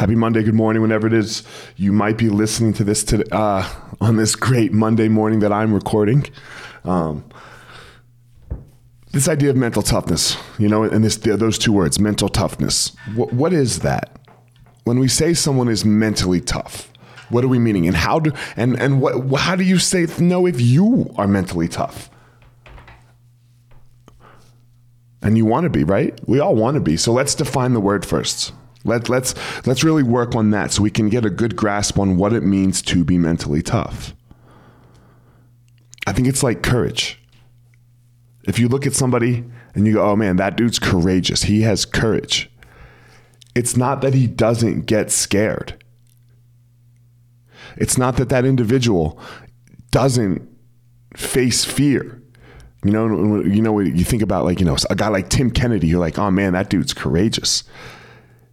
Happy Monday, good morning, whenever it is you might be listening to this to, uh, on this great Monday morning that I'm recording. Um, this idea of mental toughness, you know, and this those two words, mental toughness. What, what is that? When we say someone is mentally tough, what are we meaning? And how do and and what how do you say know if you are mentally tough? And you want to be, right? We all want to be. So let's define the word first. Let, let's let's really work on that so we can get a good grasp on what it means to be mentally tough. I think it's like courage. If you look at somebody and you go, "Oh man, that dude's courageous. He has courage." It's not that he doesn't get scared. It's not that that individual doesn't face fear. You know, you know, you think about like you know a guy like Tim Kennedy. You're like, oh man, that dude's courageous.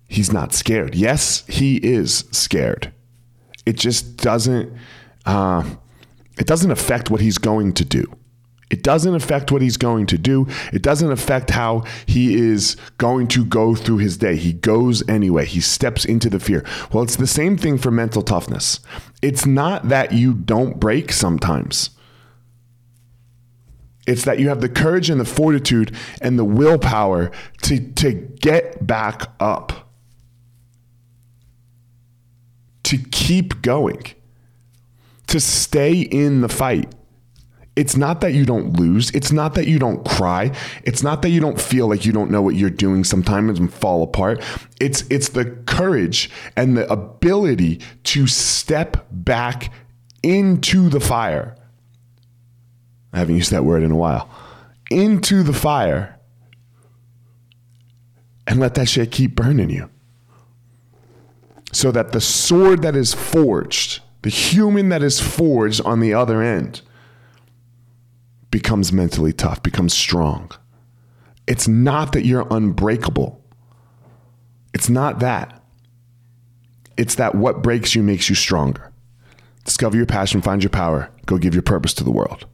He's not scared. Yes, he is scared. It just doesn't. Uh, it doesn't affect what he's going to do. It doesn't affect what he's going to do. It doesn't affect how he is going to go through his day. He goes anyway. He steps into the fear. Well, it's the same thing for mental toughness. It's not that you don't break sometimes. It's that you have the courage and the fortitude and the willpower to, to get back up, to keep going, to stay in the fight it's not that you don't lose. It's not that you don't cry. It's not that you don't feel like you don't know what you're doing sometimes and fall apart. It's it's the courage and the ability to step back into the fire. I haven't used that word in a while. Into the fire and let that shit keep burning you. So that the sword that is forged, the human that is forged on the other end, becomes mentally tough, becomes strong. It's not that you're unbreakable. It's not that. It's that what breaks you makes you stronger. Discover your passion, find your power, go give your purpose to the world.